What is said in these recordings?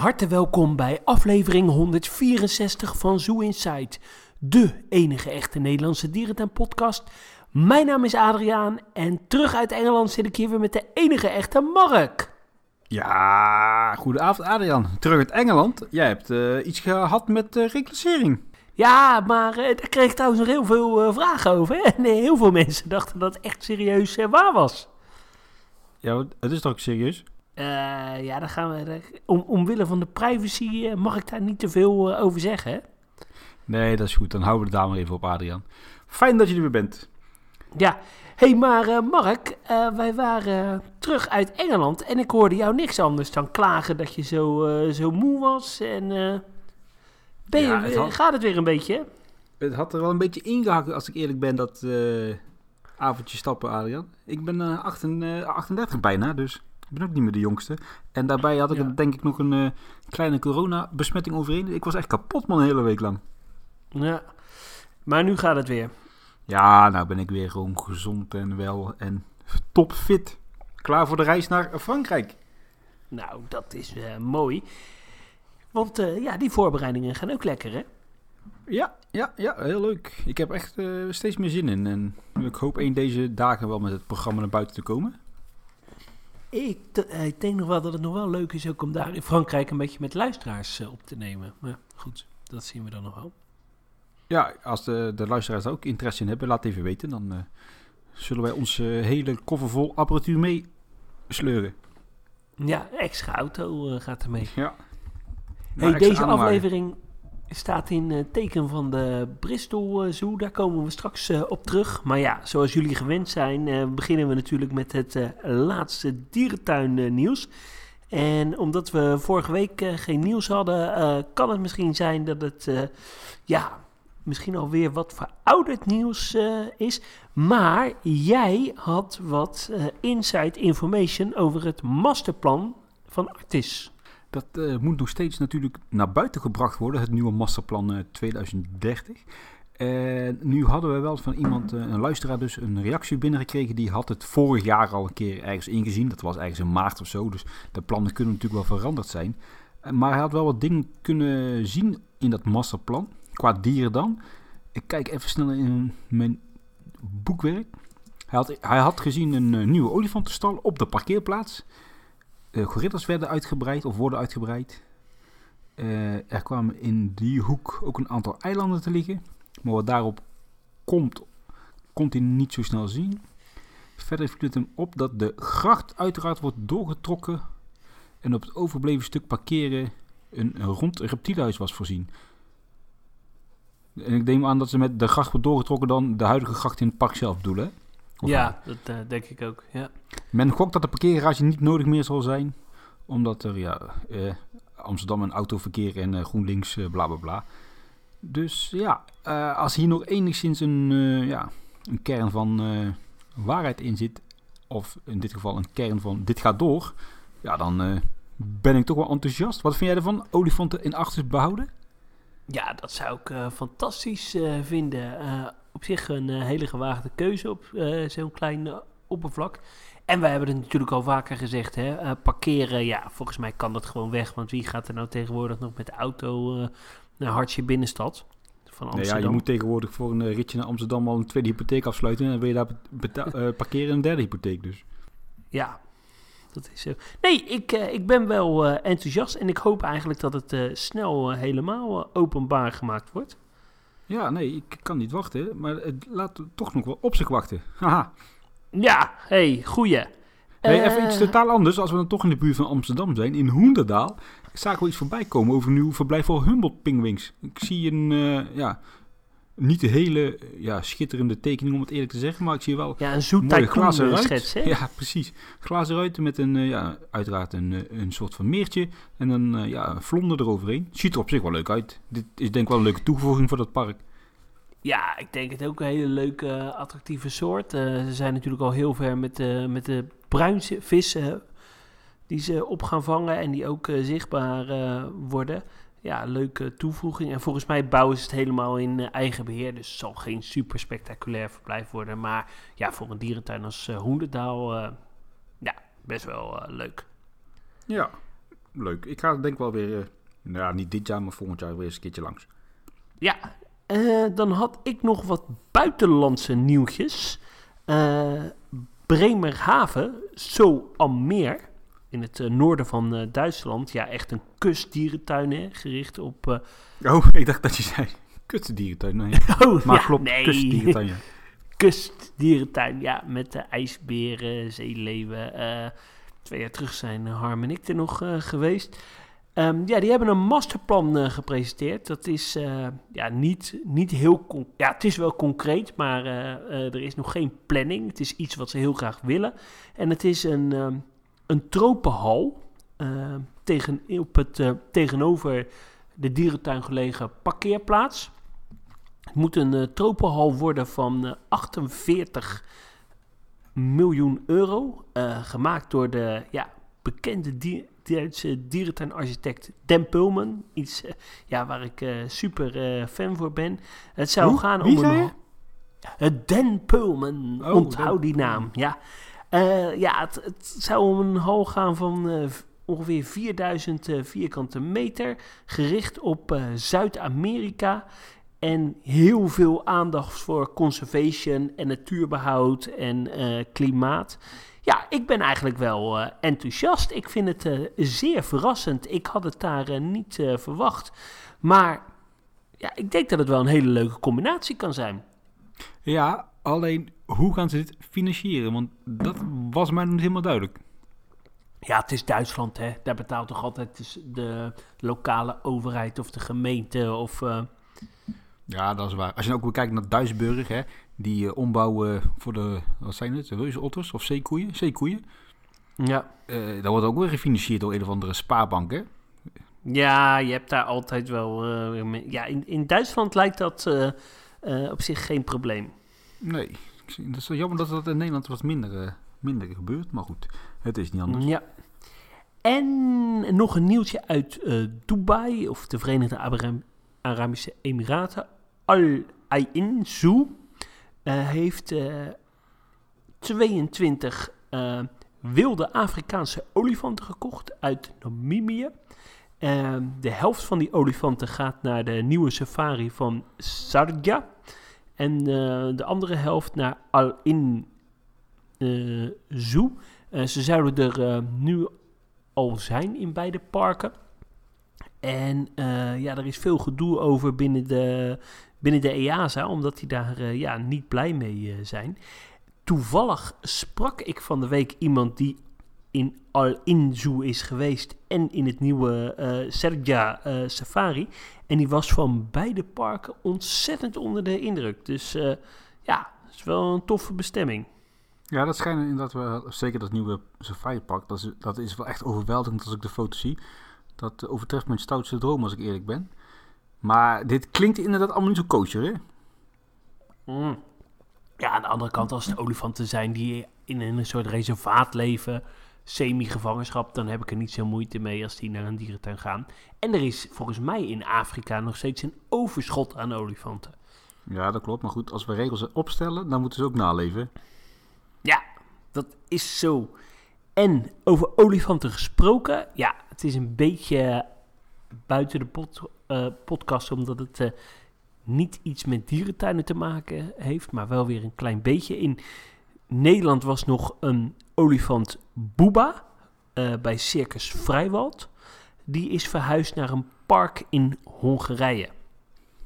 harte welkom bij aflevering 164 van Zoo Inside, de enige echte Nederlandse dierentuin-podcast. Mijn naam is Adriaan en terug uit Engeland zit ik hier weer met de enige echte Mark. Ja, goedenavond Adriaan. Terug uit Engeland. Jij hebt eh, iets gehad met uh, reclassering. Ja, maar uh, daar kreeg ik trouwens nog heel veel vragen over. Hè? En heel veel mensen dachten dat het echt serieus waar was. Ja, het is toch serieus? Uh, ja, dan gaan we. Om, omwille van de privacy uh, mag ik daar niet te veel uh, over zeggen. Hè? Nee, dat is goed. Dan houden we het daar maar even op, Adriaan. Fijn dat je er weer bent. Ja, hé, hey, maar Mark, wij waren terug uit Engeland en ik hoorde jou niks anders dan klagen dat je zo, zo moe was. En ben ja, je, het had, gaat het weer een beetje? Het had er wel een beetje ingehakt, als ik eerlijk ben, dat avondje stappen, Adriaan. Ik ben 38, 38 bijna, dus. Ik ben ook niet meer de jongste. En daarbij had ik ja. denk ik nog een uh, kleine corona-besmetting overheen. Ik was echt kapot man een hele week lang. Ja, maar nu gaat het weer. Ja, nou ben ik weer gewoon gezond en wel en topfit. Klaar voor de reis naar Frankrijk. Nou, dat is uh, mooi. Want uh, ja, die voorbereidingen gaan ook lekker, hè? Ja, ja, ja, heel leuk. Ik heb echt steeds meer zin in. En ik hoop een deze dagen wel met het programma naar buiten te komen. Ik, eh, ik, denk nog wel dat het nog wel leuk is ook om daar in Frankrijk een beetje met luisteraars uh, op te nemen. Maar goed, dat zien we dan nog wel. Ja, als de, de luisteraars daar ook interesse in hebben, laat even weten. Dan uh, zullen wij onze hele koffer vol apparatuur mee sleuren. Ja, extra auto gaat er mee. Ja. Hey, deze aflevering staat in uh, teken van de Bristol uh, Zoo. Daar komen we straks uh, op terug. Maar ja, zoals jullie gewend zijn, beginnen we natuurlijk met het laatste dierentuin nieuws. En omdat we vorige week geen nieuws hadden, kan het misschien zijn dat het ja, misschien alweer wat verouderd nieuws is. Maar jij had wat inside information over het masterplan van Artis. Dat uh, moet nog steeds natuurlijk naar buiten gebracht worden, het nieuwe masterplan uh, 2030. En nu hadden we wel van iemand, uh, een luisteraar dus, een reactie binnengekregen. Die had het vorig jaar al een keer ergens ingezien. Dat was ergens in maart of zo, dus de plannen kunnen natuurlijk wel veranderd zijn. Eh, maar hij had wel wat dingen kunnen zien in dat masterplan, qua dieren dan. Ik kijk even snel in mijn boekwerk. Hij had, hij had gezien een nieuwe olifantenstal op de parkeerplaats. Gorillas werden uitgebreid of worden uitgebreid. Uh, er kwamen in die hoek ook een aantal eilanden te liggen. Maar wat daarop komt, kon hij niet zo snel zien. Verder viel het hem op dat de gracht uiteraard wordt doorgetrokken. En op het overbleven stuk parkeren een rond reptielhuis was voorzien. En ik neem aan dat ze met de gracht wordt doorgetrokken dan de huidige gracht in het park zelf bedoelen ja, dat uh, denk ik ook. Ja. Men gokt dat de parkeergarage niet nodig meer zal zijn, omdat er ja, eh, Amsterdam een autoverkeer en uh, GroenLinks uh, bla bla bla. Dus ja, als hier nog enigszins een, ja, een kern van waarheid in zit, of in dit geval een kern van dit gaat door, ja, dan ben ik toch wel enthousiast. Wat vind jij ervan? Olifanten in achters behouden? Ja, dat zou ik fantastisch vinden op zich een uh, hele gewaagde keuze op uh, zo'n klein uh, oppervlak. En wij hebben het natuurlijk al vaker gezegd, hè, parkeren, ja, volgens mij kan dat gewoon weg. Want wie gaat er nou tegenwoordig nog met de auto naar Hartje binnenstad? Van Amsterdam. Nee, ja, je moet tegenwoordig voor een ritje naar Amsterdam al een tweede hypotheek afsluiten. En dan wil je daar parkeren een derde hypotheek dus. Ja, dat is zo. Nee, ik, ik ben wel enthousiast en ik hoop eigenlijk dat het snel helemaal openbaar gemaakt wordt. Ja, nee, ik kan niet wachten. Maar het laat toch nog wel op zich wachten. Haha. Ja, hey, goeie. Even iets eh, totaal anders. Als we dan toch in de buurt van Amsterdam zijn, in Hoenderdaal, zagen we iets voorbij komen over nieuw verblijf voor Humboldt pingwings. Ik zie een, uh, ja, niet de hele ja, schitterende tekening om het eerlijk te zeggen, maar ik zie wel ja, een zoet glazen schets, hè? Ja, precies. Glazen ruiten met een, uh, ja, uiteraard een, een soort van meertje en een uh, ja, vlonder eroverheen. Ziet er op zich wel leuk uit. Dit is denk ik wel een leuke toevoeging voor dat park. Ja, ik denk het ook een hele leuke, attractieve soort. Uh, ze zijn natuurlijk al heel ver met, uh, met de bruinse vissen die ze op gaan vangen en die ook zichtbaar worden. Ja, leuke toevoeging. En volgens mij bouwen ze het helemaal in eigen beheer. Dus het zal geen super spectaculair verblijf worden. Maar ja, voor een dierentuin als Hoenderdaal, ja, best wel leuk. Ja, leuk. Ik ga denk wel weer, uh, nou niet dit jaar, maar volgend jaar weer eens een keertje langs. Ja, uh, dan had ik nog wat buitenlandse nieuwtjes. Uh, Bremerhaven, zo am meer, in het noorden van Duitsland. Ja, echt een kustdierentuin, hè, gericht op... Oh, ik dacht dat je zei kustdierentuin. Nee. Oh, maar ja, klopt, nee. kustdierentuin, ja. kustdierentuin, ja, met de ijsberen, zeeleeuwen. twee jaar terug zijn Harm en ik er nog geweest. Um, ja, die hebben een masterplan gepresenteerd. Dat is ja, niet, niet heel... Ja, het is wel concreet, maar er is nog geen planning. Het is iets wat ze heel graag willen. En het is een, um, een tropenhal tegen, op het, tegenover de dierentuin gelegen parkeerplaats. Het moet een tropenhal worden van 48 miljoen euro. gemaakt door de ja, bekende dier, Duitse dierentuinarchitect Dan Pulman. Iets ja, waar ik super fan voor ben. Het zou Hoe? gaan om een... Dan Pulman. Oh, Onthoud die naam. Ja, ja het, het, zou hal gaan van ongeveer 4000 vierkante meter. Gericht op Zuid-Amerika. En heel veel aandacht voor conservation en natuurbehoud en klimaat. Ja, ik ben eigenlijk wel uh, enthousiast. Ik vind het uh, zeer verrassend. Ik had het daar uh, niet verwacht. Maar ja, ik denk dat het wel een hele leuke combinatie kan zijn. Ja, alleen hoe gaan ze dit financieren? Want dat was mij nog niet helemaal duidelijk. Ja, het is Duitsland, hè. Daar betaalt toch altijd de lokale overheid of de gemeente of... Ja, dat is waar. Als je ook weer kijkt naar Duisburg, hè, die uh, ombouwen voor de, wat zijn het, reuzenotters of zeekoeien? Zeekoeien. Ja. Uh, dat wordt ook weer gefinancierd door een of andere spaarbank, hè? Ja, je hebt daar altijd wel... Uh, ja, in, in Duitsland lijkt dat op zich geen probleem. Nee, dat is jammer dat dat in Nederland wat minder, minder gebeurt. Maar goed, het is niet anders. Ja. En nog een nieuwtje uit Dubai, of de Verenigde Arabische Emiraten. Al Ain Zoo uh, heeft uh, 22 uh, wilde Afrikaanse olifanten gekocht uit Namibië. de helft van die olifanten gaat naar de nieuwe safari van Sarja. En de andere helft naar Al In Zoo. ze zouden er nu al zijn in beide parken. En uh, ja, er is veel gedoe over binnen de, binnen de EASA, omdat die daar uh, ja, niet blij mee uh, zijn. Toevallig sprak ik van de week iemand die in Al-In Zoo is geweest en in het nieuwe Serja Safari. En die was van beide parken ontzettend onder de indruk. Dus ja, het is wel een toffe bestemming. Ja, dat schijnt inderdaad wel, zeker dat nieuwe Safari Park, dat is, dat is wel echt overweldigend als ik de foto zie. Dat overtreft mijn stoutste droom, als ik eerlijk ben. Maar dit klinkt inderdaad allemaal niet zo kosher, hè? Mm. Ja, aan de andere kant, als het olifanten zijn die in een soort reservaat leven, semi-gevangenschap, dan heb ik er niet zo moeite mee als die naar een dierentuin gaan. En er is volgens mij in Afrika nog steeds een overschot aan olifanten. Ja, dat klopt. Maar goed, als we regels opstellen, dan moeten ze ook naleven. Ja, dat is zo. En over olifanten gesproken, ja, het is een beetje buiten de pod, uh, podcast, omdat het uh, niet iets met dierentuinen te maken heeft, maar wel weer een klein beetje. In Nederland was nog een olifant Booba uh, bij Circus Vrijwald. Die is verhuisd naar een park in Hongarije.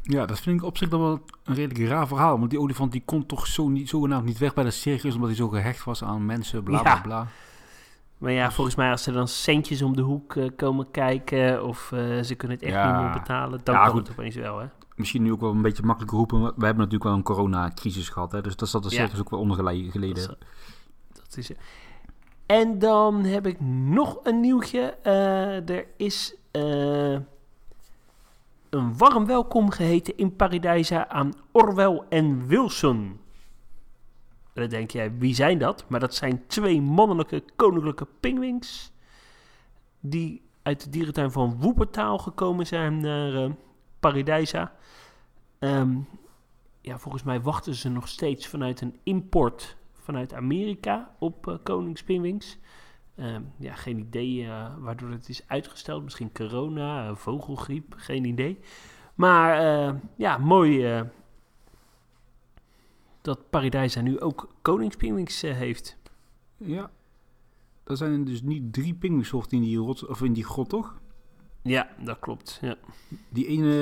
Ja, dat vind ik op zich dan wel een redelijk raar verhaal. Want die olifant die kon toch zo niet, zogenaamd niet weg bij de circus... omdat hij zo gehecht was aan mensen, bla bla bla. Maar ja, volgens mij als er dan centjes om de hoek uh, komen kijken... of uh, ze kunnen het echt ja. niet meer betalen... dan ja, kan goed. het opeens wel, hè? Misschien nu ook wel een beetje makkelijk roepen... we hebben natuurlijk wel een coronacrisis gehad, hè? dus dat zat circus ja. ook wel onder geleden. Dat is, dat is En dan heb ik nog een nieuwtje. Uh, er is een warm welkom geheten in Paradijsa aan Orwell en Wilson. En dan denk jij, wie zijn dat? Maar dat zijn twee mannelijke koninklijke pingwings. Die uit de dierentuin van Woepertaal gekomen zijn naar uh, Paradijsa. Um, ja, volgens mij wachten ze nog steeds vanuit een import vanuit Amerika op uh, koningspingwings. Ehm, ja, geen idee waardoor het is uitgesteld. Misschien corona, vogelgriep, geen idee. Maar ja, mooi dat Paradijsa nu ook koningspingwings heeft. Ja, er zijn dus niet drie pinguïnsoorten in die, rot, of in die grot, toch? Ja, dat klopt. Ja. Die ene,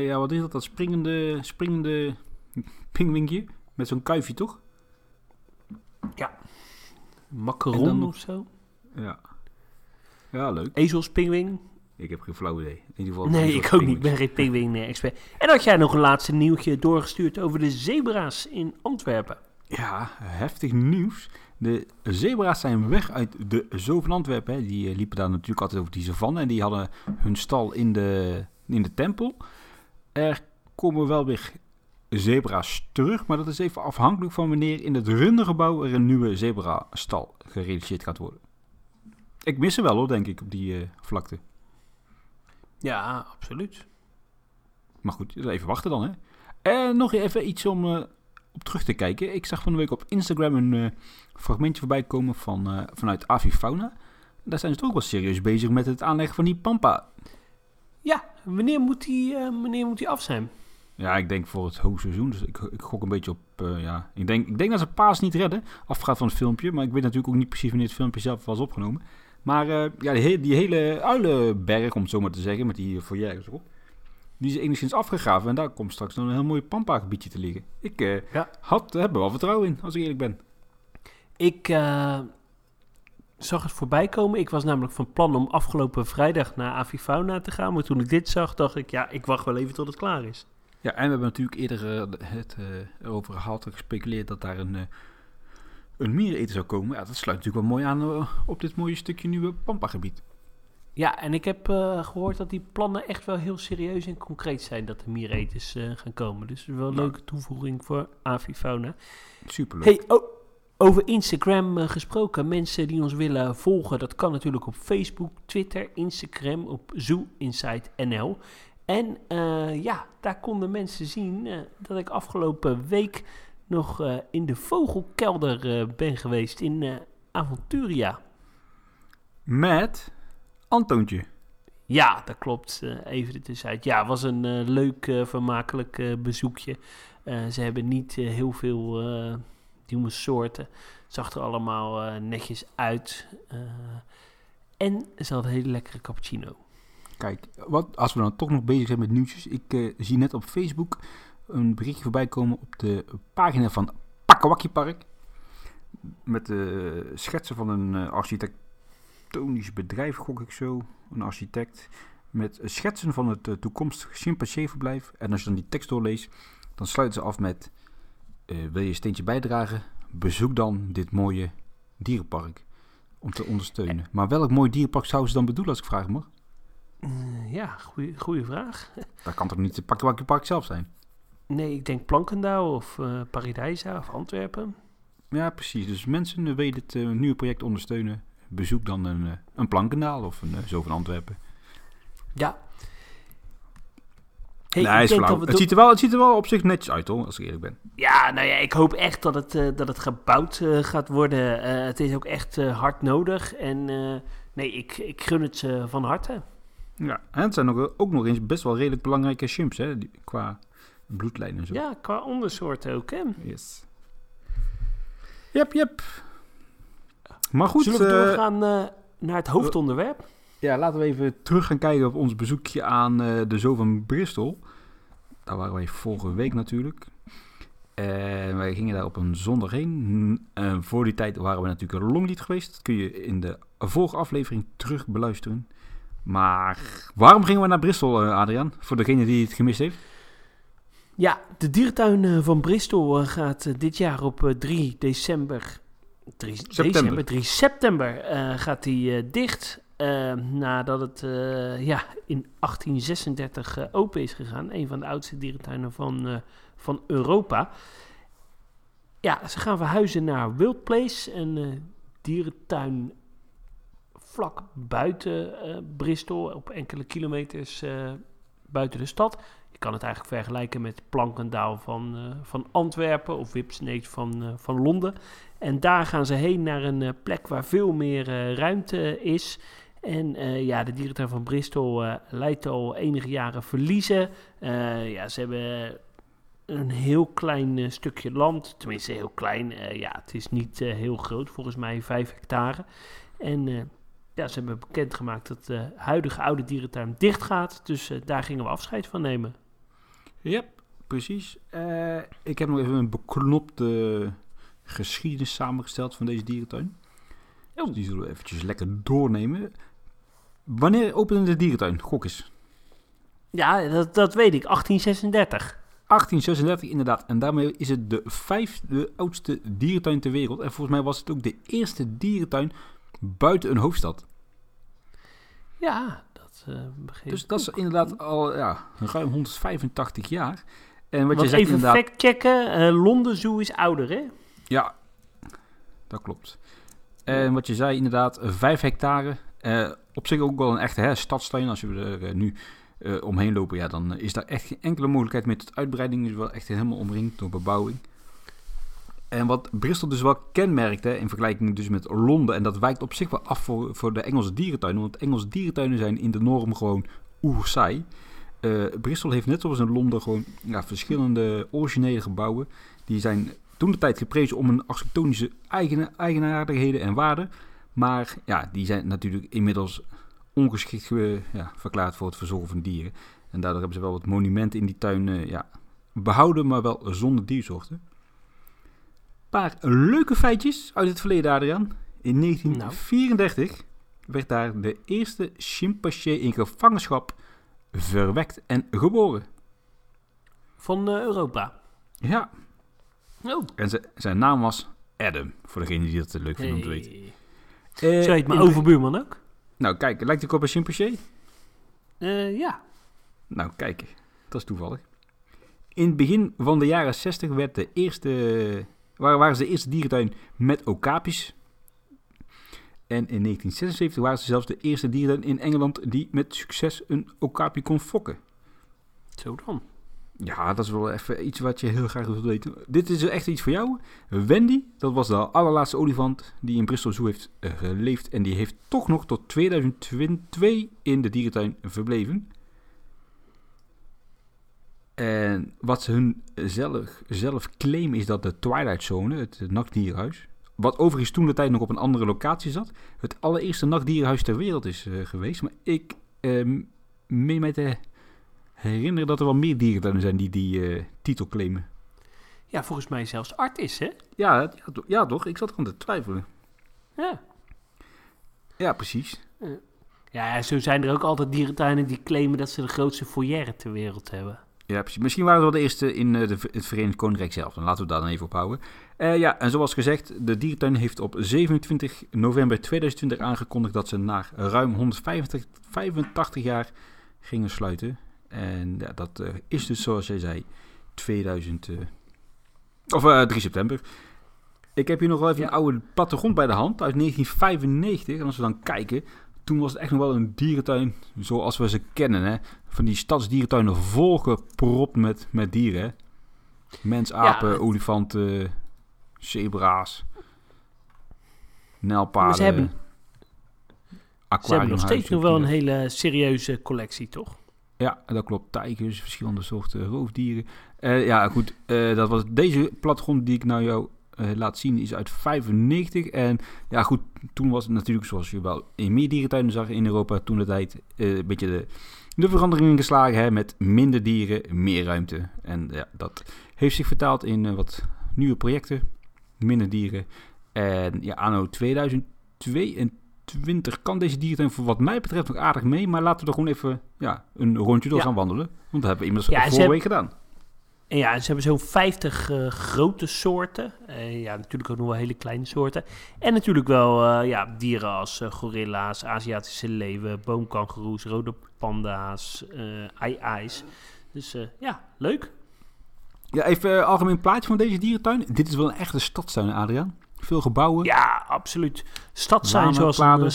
ja, wat is dat? Dat springende, springende pingwinkje met zo'n kuifje, toch? Ja. Macaron of zo. Ja. Ja, leuk. Ezelspingwing. Ik heb geen flauw idee. In ieder geval nee, ik ook niet. Ik ben geen pingwing-expert. En had jij nog een laatste nieuwtje doorgestuurd over de zebra's in Antwerpen? Ja, heftig nieuws. De zebra's zijn weg uit de zoo van Antwerpen. Die eh, liepen daar natuurlijk altijd over die savanne. En die hadden hun stal in de, in de tempel. Er komen wel weer zebra's terug. Maar dat is even afhankelijk van wanneer in het rundergebouw er een nieuwe zebrastal gerealiseerd gaat worden. Ik mis ze wel hoor, denk ik, op die uh, vlakte. Ja, absoluut. Maar goed, even wachten dan hè. En nog even iets om uh, op terug te kijken. Ik zag van de week op Instagram een uh, fragmentje voorbij komen van, uh, vanuit Avifauna. Daar zijn ze toch ook wel serieus bezig met het aanleggen van die Pampa. Ja, wanneer moet die, wanneer moet die af zijn? Ja, ik denk voor het hoogseizoen. Dus ik, ik gok een beetje op. ja, ik denk, ik denk dat ze Paas niet redden. Afgaat van het filmpje. Maar ik weet natuurlijk ook niet precies wanneer het filmpje zelf was opgenomen. Maar uh, ja, die, die, hele uilenberg, om het zo maar te zeggen, met die foyers erop, die is enigszins afgegraven. En daar komt straks nog een heel mooi pampa-gebiedje te liggen. Ik uh, ja. had, heb er wel vertrouwen in, als ik eerlijk ben. Ik uh, zag het voorbij komen. Ik was namelijk van plan om afgelopen vrijdag naar Avifauna te gaan. Maar toen ik dit zag, dacht ik, ja, ik wacht wel even tot het klaar is. Ja, en we hebben natuurlijk eerder het erover gehad en gespeculeerd dat daar een een miereneter zou komen. Ja, dat sluit natuurlijk wel mooi aan uh, op dit mooie stukje nieuwe Pampa-gebied. Ja, en ik heb uh, gehoord dat die plannen echt wel heel serieus en concreet zijn dat de miereters uh, gaan komen. Dus wel een leuke toevoeging voor Avifauna. Superleuk. Hey, oh, over Instagram gesproken, mensen die ons willen volgen, dat kan natuurlijk op Facebook, Twitter, Instagram, op Zoo Insight NL. En ja, daar konden mensen zien dat ik afgelopen week nog uh, in de vogelkelder uh, ben geweest in uh, Aventuria. Met Antoontje. Ja, dat klopt. even de tussenuit. Ja, het was een leuk, vermakelijk bezoekje. ze hebben niet heel veel nieuwe soorten. Het zag er allemaal netjes uit. en ze hadden een hele lekkere cappuccino. Kijk, wat, als we dan toch nog bezig zijn met nieuwtjes. Ik zie net op Facebook een berichtje voorbij komen op de pagina van Pakawaki Park. Met de schetsen van een eh, architectonisch bedrijf, gok ik zo. Een architect. Met schetsen van het uh, toekomstige chimpanseeverblijf. En als je dan die tekst doorleest, dan sluiten ze af met... Uh, wil je een steentje bijdragen? Bezoek dan dit mooie dierenpark. Om te ondersteunen. Maar welk mooi dierenpark zouden ze dan bedoelen als ik vraag mag? ja, goede vraag. Dat kan toch niet het Pakawaki Park zelf zijn? Nee, ik denk Plankendaal of uh, Paradijsa of Antwerpen. Ja, precies. Dus mensen willen het uh, nieuwe project ondersteunen. Bezoek dan een, uh, een Plankendaal of een zo van Antwerpen. Ja. Hey, nee, is flauw. Het, ziet er wel, het ziet er wel op zich netjes uit hoor, als ik eerlijk ben. Ja, nou ja, ik hoop echt dat het, dat het gebouwd gaat worden. het is ook echt hard nodig. En nee, ik, ik gun het ze van harte. Ja, en het zijn ook, ook nog eens best wel redelijk belangrijke chimps hè, qua bloedlijn en zo. Ja, qua ondersoorten ook, hè? Yes. Yep, yep. Maar goed. Zullen we uh, doorgaan uh, naar het hoofdonderwerp? Ja, laten we even terug gaan kijken op ons bezoekje aan uh, de Zoo van Bristol. Daar waren wij vorige week natuurlijk. En wij gingen daar op een zondag heen. En voor die tijd waren we natuurlijk een longlied geweest. Dat kun je in de vorige aflevering terug beluisteren. Maar waarom gingen we naar Bristol, Adriaan? Voor degene die het gemist heeft. Ja, de diertuin eh, van Bristol eh, gaat eh, dit jaar op 3 december, 3 september, december, 3 september gaat die dicht. nadat het ja, in 1836 open is gegaan. Een van de oudste dierentuinen van, van Europa. Ja, ze gaan verhuizen naar Wild Place, een dierentuin vlak buiten Bristol, op enkele kilometers buiten de stad. Kan het eigenlijk vergelijken met Plankendaal van, van Antwerpen of Whipsnade van, van Londen. En daar gaan ze heen naar een plek waar veel meer ruimte is. En ja, de dierentuin van Bristol uh, leidt al enige jaren verliezen. ja, ze hebben een heel klein stukje land. Tenminste, heel klein. ja, het is niet heel groot. Volgens mij 5 hectare. En ja, ze hebben bekendgemaakt dat de huidige oude dierentuin dicht gaat. Dus daar gingen we afscheid van nemen. Ja, precies. Uh, ik heb nog even een beknopte geschiedenis samengesteld van deze dierentuin. Oh. Dus die zullen we eventjes lekker doornemen. Wanneer opende de dierentuin? Gok eens. Ja, dat, dat weet ik. 1836. 1836 inderdaad. En daarmee is het de vijfde oudste dierentuin ter wereld. En volgens mij was het ook de eerste dierentuin buiten een hoofdstad. Ja, dat uh, Dus dat is inderdaad al ja, ruim 185 jaar. En wat je zegt even inderdaad... checken, uh, Londen Zoo is ouder, hè? Ja, dat klopt. En wat je zei, inderdaad, 5 hectare. Uh, op zich ook wel een echte hè, stadstuin. Als we er nu omheen lopen, ja, dan is daar echt geen enkele mogelijkheid meer tot uitbreiding. is wel echt helemaal omringd door bebouwing. En wat Bristol dus wel kenmerkte in vergelijking dus met Londen, en dat wijkt op zich wel af voor, voor de Engelse dierentuinen, want Engelse dierentuinen zijn in de norm gewoon oerzaai. Uh, Bristol heeft net zoals in Londen gewoon ja, verschillende originele gebouwen. Die zijn toen de tijd geprezen om een architectonische eigen, eigenaardigheden en waarden. Maar ja, die zijn natuurlijk inmiddels ongeschikt ja, verklaard voor het verzorgen van dieren. En daardoor hebben ze wel wat monumenten in die tuin uh, ja, behouden, maar wel zonder diersoorten paar leuke feitjes uit het verleden, Adriaan. In 1934 nou. werd daar de eerste chimpansee in gevangenschap verwekt en geboren. Van uh, Europa? Ja. Oh. En zijn naam was Adam, voor degene die dat leuk vindt om te weten. Uh, Zo heet mijn overbuurman ook. Nou, kijk, lijkt ik op een chimpansee? Uh, ja. Nou, kijk, dat is toevallig. In het begin van de jaren 60 werd de eerste waren, waren ze de eerste dierentuin met okapis. En in 1976 waren ze zelfs de eerste dierentuin in Engeland die met succes een okapi kon fokken. Zo dan. Ja, dat is wel even iets wat je heel graag wilt weten. Dit is echt iets voor jou. Wendy, dat was de allerlaatste olifant die in Bristol Zoo heeft uh, geleefd. En die heeft toch nog tot 2002 in de dierentuin verbleven. En wat ze hun zelf, zelf claimen is dat de Twilight Zone, het nachtdierhuis, wat overigens toen de tijd nog op een andere locatie zat, het allereerste nachtdierhuis ter wereld is uh, geweest. Maar ik uh, meen mij te herinneren dat er wel meer dieren zijn die die uh, titel claimen. Ja, volgens mij zelfs Artis, hè? Ja, ja, ja, toch? Ik zat gewoon te twijfelen. Ja. Ja, precies. Ja, zo zijn er ook altijd dierentuinen die claimen dat ze de grootste foyer ter wereld hebben. Ja, precies. Misschien waren we wel de eerste in uh, de, het Verenigd Koninkrijk zelf. Dan laten we daar dan even op houden. Uh, ja, en zoals gezegd, de dierentuin heeft op 27 november 2020 aangekondigd dat ze na ruim 185 jaar gingen sluiten. En ja, dat uh, is dus, zoals jij zei, 2000. of 3 september. Ik heb hier nog wel even een oude plattegrond bij de hand uit 1995. En als we dan kijken, toen was het echt nog wel een dierentuin zoals we ze kennen. Hè? Van die stadsdierentuinen volgepropt met, met dieren. Mens, apen, olifanten, zebra's, nijlpaarden. Ze hebben, ze hebben nog steeds nog wel een hele serieuze collectie, toch? Ja, dat klopt. Tijgers, verschillende soorten roofdieren. Uh, ja, goed. Uh, dat was deze platgrond die ik nou jou laat zien is uit 95. En ja, goed, toen was het natuurlijk zoals je wel in meer dierentuinen zag in Europa toen de tijd uh, een beetje de, de verandering geslagen hè, met minder dieren, meer ruimte. En ja, dat heeft zich vertaald in uh, wat nieuwe projecten, minder dieren. En ja, anno 2022 kan deze dierentuin voor wat mij betreft nog aardig mee. Maar laten we er gewoon even ja, een rondje door gaan wandelen. Want dat hebben we immers ja, vorige week gedaan. En ja, ze hebben zo'n 50 uh, grote soorten. Uh, ja, natuurlijk ook nog wel hele kleine soorten. En natuurlijk wel uh, ja, dieren als gorilla's, Aziatische leeuwen, boomkangeroes, rode panda's, uh, Dus ja, leuk. Ja, even algemeen plaatje van deze dierentuin. Dit is wel een echte stadstuin, Adriaan. Veel gebouwen. Ja, absoluut. Stadstuin zoals een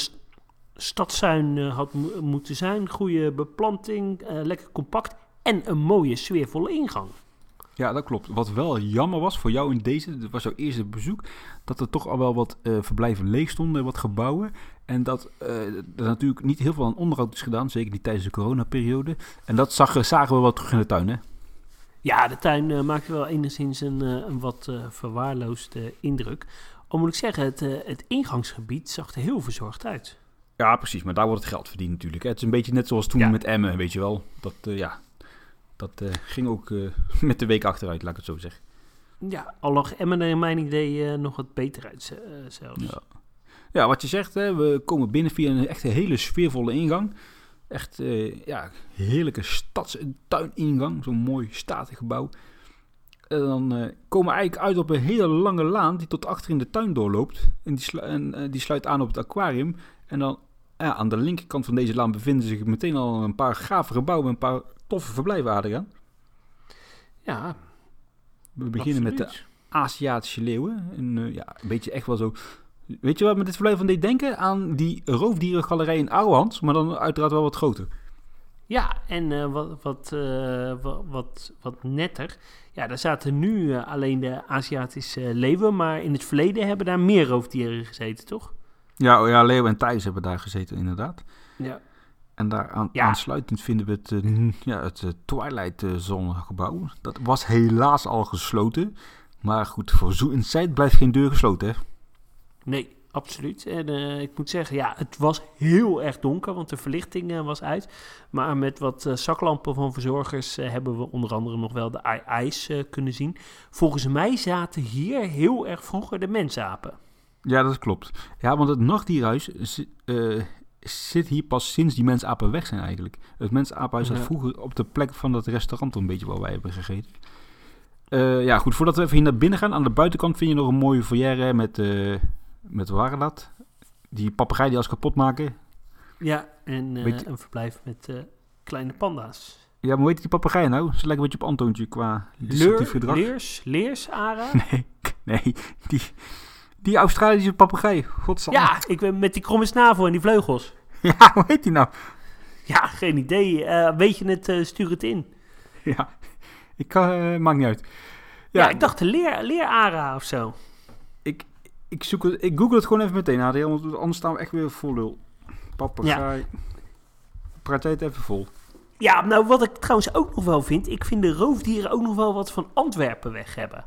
stadstuin had moeten zijn. Goede beplanting, lekker compact en een mooie sfeervolle ingang. Ja, dat klopt. Wat wel jammer was voor jou in deze, dat was jouw eerste bezoek, dat er toch al wel wat uh, verblijven leeg stonden, wat gebouwen. En dat uh, er natuurlijk niet heel veel aan onderhoud is gedaan, zeker niet tijdens de coronaperiode. En dat zag, zagen we wel terug in de tuin, hè? Ja, de tuin uh, maakte wel enigszins een, een wat verwaarloosde indruk. Al moet ik zeggen, het, het ingangsgebied zag er heel verzorgd uit. Ja, precies. Maar daar wordt het geld verdiend natuurlijk. Hè. Het is een beetje net zoals toen ja. met Emmen, weet je wel. Dat, ja, dat uh, ging ook uh, met de week achteruit, laat ik het zo zeggen. Ja, al lag Emmen in mijn idee uh, nog wat beter uit zelfs. Ja. ja. wat je zegt, hè, we komen binnen via een echt hele sfeervolle ingang. Echt, ja, heerlijke stads- en tuiningang. Zo'n mooi statig gebouw. En dan komen we eigenlijk uit op een hele lange laan die tot achter in de tuin doorloopt. En die, slu en, die sluit aan op het aquarium. En dan ja, aan de linkerkant van deze laan bevinden zich meteen al een paar gave gebouwen. Een paar toffe verblijven, Adriaan. Ja. We beginnen met de Aziatische leeuwen. En, uh, ja, een beetje echt wel zo... Weet je wat met dit verblijf van deed denken? Aan die roofdierengalerij in Ouwehand, maar dan uiteraard wel wat groter. Ja, en uh, wat, wat, uh, wat, wat, wat, netter. Ja, daar zaten nu alleen de Aziatische leeuwen, maar in het verleden hebben daar meer roofdieren gezeten, toch? Ja, oh ja leeuwen en tijs hebben daar gezeten, inderdaad. Ja. En daar aan, aansluitend vinden we het, uh, ja, het uh, Twilight Zonnegebouw. Dat was helaas al gesloten. Maar goed, voor Zoo Inside blijft geen deur gesloten, hè? Nee, absoluut. En uh, ik moet zeggen, ja, het was heel erg donker, want de verlichting was uit. Maar met wat zaklampen van verzorgers hebben we onder andere nog wel de ijs kunnen zien. Volgens mij zaten hier heel erg vroeger de mensapen. Ja, dat klopt. Ja, want het nachtdierhuis zit hier pas sinds die mensapen weg zijn eigenlijk. Het mensapenhuis zat vroeger op de plek van dat restaurant een beetje waar wij hebben gegeten. Uh, ja, goed, voordat we even hier naar binnen gaan. Aan de buitenkant vind je nog een mooie foyer met, uh, met dat? Die papegaai die als kapot maken. Ja, en uh, een verblijf met kleine panda's. Ja, maar weet je die papegaai nou? Ze lijkt een beetje op Antoontje qua destructief gedrag. Leers? Leers, Ara? Nee, nee. Die, die Australische papegaai, godsamme. Ja, ik ben met die kromme snavel en die vleugels. Ja, hoe heet die nou? Ja, geen idee. Uh, weet je het, uh, stuur het in. Ja, ik kan, uh, maakt niet uit. Ja, ja ik dacht leer, leerara of zo. Ik, ik, zoek het, ik google het gewoon even meteen, want anders staan we echt weer vol lul. Papegaai. Ja. Praat het even vol. Ja, nou wat ik trouwens ook nog wel vind, ik vind de roofdieren ook nog wel wat van Antwerpen weg hebben.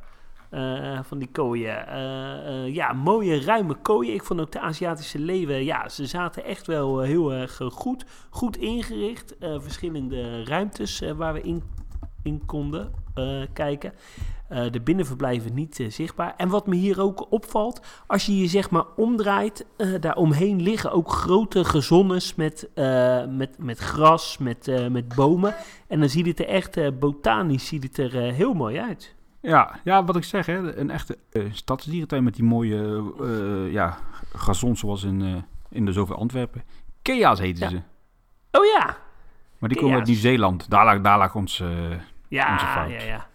Uh, van die kooien. Uh, uh, ja, mooie ruime kooien. Ik vond ook de Aziatische leeuwen, ja, ze zaten echt wel heel erg goed. Goed ingericht. verschillende ruimtes waar we in, in konden kijken. de binnenverblijven niet zichtbaar. En wat me hier ook opvalt, als je je zeg maar omdraait, daaromheen liggen ook grote gezonnes met, met, met gras, met, met bomen. En dan ziet het er echt botanisch ziet het er heel mooi uit. Ja, ja, wat ik zeg, hè, een echte uh, stadsdierentuin met die mooie uh, ja, gazons zoals in, uh, in de zoveel Antwerpen. Kea's heten ze. Oh ja. Maar die komen uit Nieuw-Zeeland. Daar lag, daar lag ons, ja, onze fout. Ja, ja,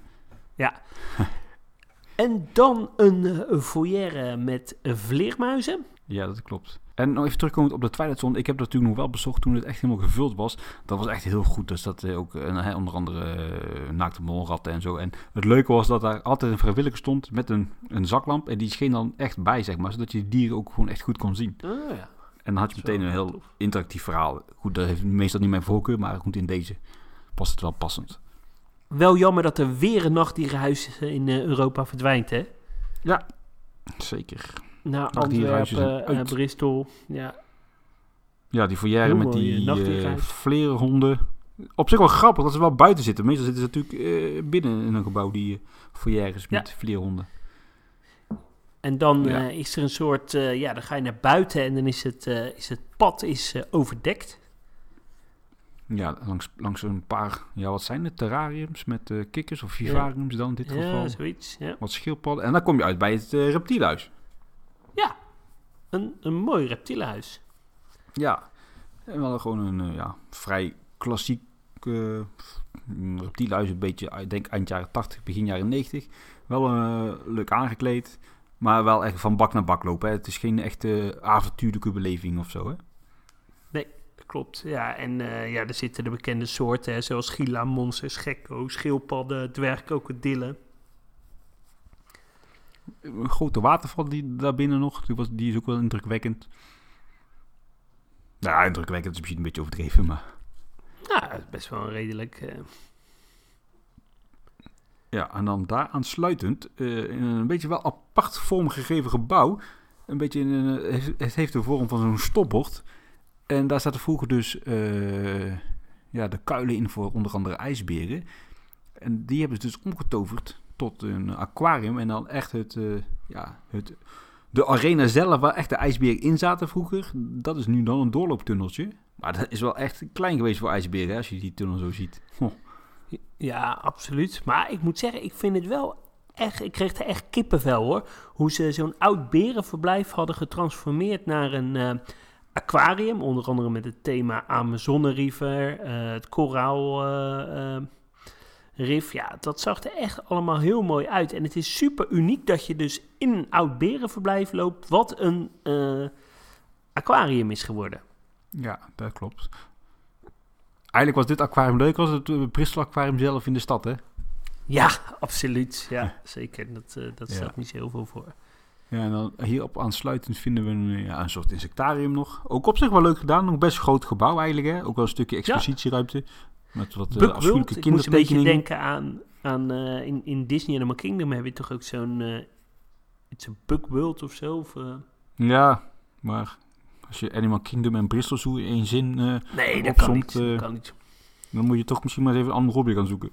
ja. en dan een foyer met vleermuizen. Ja, dat klopt. En nog even terugkomend op de Twilight Zone. Ik heb dat natuurlijk nog wel bezocht toen het echt helemaal gevuld was. Dat was echt heel goed. Dus dat ook uh, onder andere uh, naakte molratten en zo. En het leuke was dat daar altijd een vrijwilliger stond met een, een zaklamp. En die scheen dan echt bij, zeg maar. Zodat je de dieren ook gewoon echt goed kon zien. Oh, ja. En dan had je meteen een heel interactief verhaal. Goed, dat heeft meestal niet mijn voorkeur. Maar goed, in deze past het wel passend. Wel jammer dat er weer een nachtdierenhuis in Europa verdwijnt, hè? Ja, zeker. Nou, Antwerpen, uh, Bristol, ja. Ja, die foyer met die uh, vlerenhonden. Op zich wel grappig dat ze wel buiten zitten. Meestal zitten ze natuurlijk uh, binnen in een gebouw, die foyers met ja. vleerhonden. En dan ja. is er een soort, ja, dan ga je naar buiten en dan is het, is het pad is, overdekt. Ja, langs, langs een paar, ja, wat zijn het, terrariums met kikkers of vivariums dan in dit geval. Ja, zoiets, ja. Wat schildpadden. En dan kom je uit bij het reptielhuis. Ja, een, een mooi reptielenhuis. Ja, en wel gewoon een uh, ja, vrij klassiek uh, reptielenhuis. Een beetje, ik denk eind jaren 80, begin jaren 90. Wel uh, leuk aangekleed, maar wel echt van bak naar bak lopen. Hè. Het is geen echte avontuurlijke beleving of zo. Hè? klopt. Ja, en ja, er zitten de bekende soorten, hè, zoals gila, monsters, gekko, schildpadden, dwergkrokodillen. Een grote waterval die daarbinnen nog, die, was, die is ook wel indrukwekkend. Nou, indrukwekkend is misschien een beetje overdreven, maar... Ja, is best wel redelijk... Uh... Ja, en dan daar aansluitend, uh, in een beetje wel apart vormgegeven gebouw. Een beetje in een, het heeft de vorm van zo'n stopbord. En daar zaten vroeger dus uh, ja, de kuilen in voor onder andere ijsberen. En die hebben ze dus omgetoverd tot een aquarium. En dan echt het, ja, het, de arena zelf, waar echt de ijsberen in zaten vroeger, dat is nu dan een doorlooptunneltje. Maar dat is wel echt klein geweest voor ijsberen, als je die tunnel zo ziet. Ja, absoluut. Maar ik moet zeggen, ik vind het wel echt... Ik kreeg er echt kippenvel, hoor. Hoe ze zo'n oud berenverblijf hadden getransformeerd naar een uh, aquarium. Onder andere met het thema Amazone River, uh, het koraal... Rif, ja, dat zag er echt allemaal heel mooi uit. En het is super uniek dat je dus in een oud berenverblijf loopt, wat een aquarium is geworden. Ja, dat klopt. Eigenlijk was dit aquarium leuk als het uh, Bristol aquarium zelf in de stad, hè? Ja, absoluut. Ja, zeker. Dat, uh, dat stelt niet zo heel veel voor. Ja, en dan hierop aansluitend vinden we een, ja, een soort insectarium nog. Ook op zich wel leuk gedaan. Nog best groot gebouw eigenlijk, hè? Ook wel een stukje expositieruimte. Met wat uh, afschuwelijke kindertekeningen. Ik moest een beetje denken aan, aan uh, in, in Disney Animal Kingdom heb je toch ook zo'n... Uh, iets een Bug World of zo? Of, Ja, maar als je Animal Kingdom en Bristol Zoo in één zin Nee, dat kan, niet, kan niet. Dan moet je toch misschien maar even een ander hobby gaan zoeken.